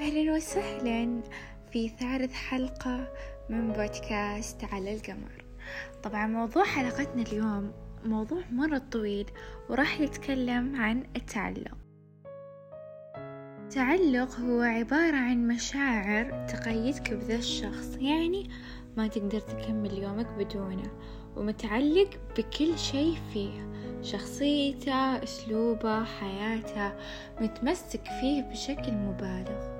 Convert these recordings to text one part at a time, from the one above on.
أهلا وسهلا في ثالث حلقة من بودكاست على القمر. طبعا موضوع حلقتنا اليوم موضوع مرة طويل وراح يتكلم عن التعلق. التعلق هو عبارة عن مشاعر تقيدك بذا الشخص يعني ما تقدر تكمل يومك بدونه ومتعلق بكل شيء فيه شخصيته أسلوبه حياته متمسك فيه بشكل مبالغ.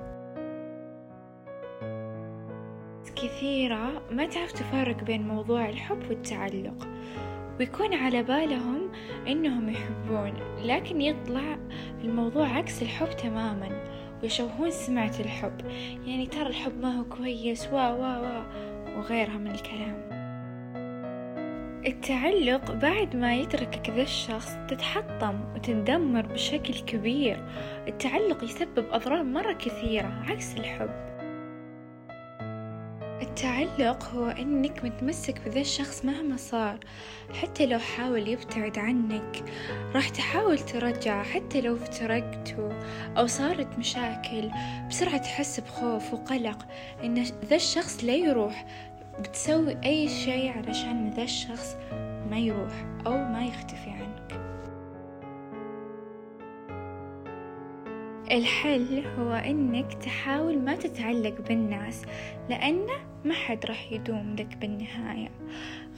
كثيرة ما تعرف تفرق بين موضوع الحب والتعلق. ويكون على بالهم إنهم يحبون لكن يطلع الموضوع عكس الحب تماما ويشوهون سمعة الحب. يعني ترى الحب ما هو كويس وا وا وا وغيرها من الكلام. التعلق بعد ما يتركك ذا الشخص تتحطم وتندمر بشكل كبير. التعلق يسبب أضرار مرة كثيرة عكس الحب. التعلق هو إنك متمسك بذا الشخص مهما صار حتى لو حاول يبتعد عنك راح تحاول ترجع حتى لو افترقتوا أو صارت مشاكل. بسرعة تحس بخوف وقلق إن ذا الشخص لا يروح. بتسوي أي شيء علشان ذا الشخص ما يروح أو ما يختفي عنك. الحل هو إنك تحاول ما تتعلق بالناس لأنه ما حد راح يدوم لك بالنهاية.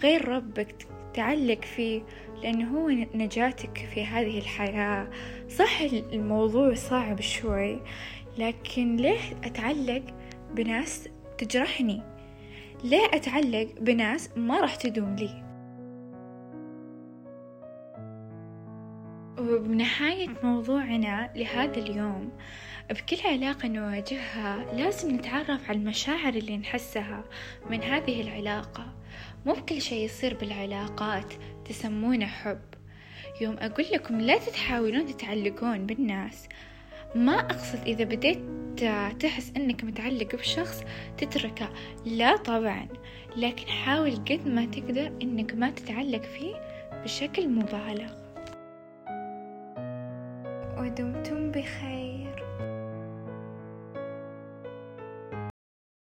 غير ربك تعلق فيه لأنه هو نجاتك في هذه الحياة. صح الموضوع صعب شوي لكن ليه أتعلق بناس تجرحني؟ ليه أتعلق بناس ما راح تدوم لي؟ وبنهاية موضوعنا لهذا اليوم بكل علاقة نواجهها لازم نتعرف على المشاعر اللي نحسها من هذه العلاقة. مو بكل شي يصير بالعلاقات تسمونه حب. يوم أقول لكم لا تتحاولون تتعلقون بالناس. ما أقصد إذا بديت تحس أنك متعلق بشخص تتركه. لا طبعا لكن حاول قد ما تقدر أنك ما تتعلق فيه بشكل مبالغ. ودمتم بخير.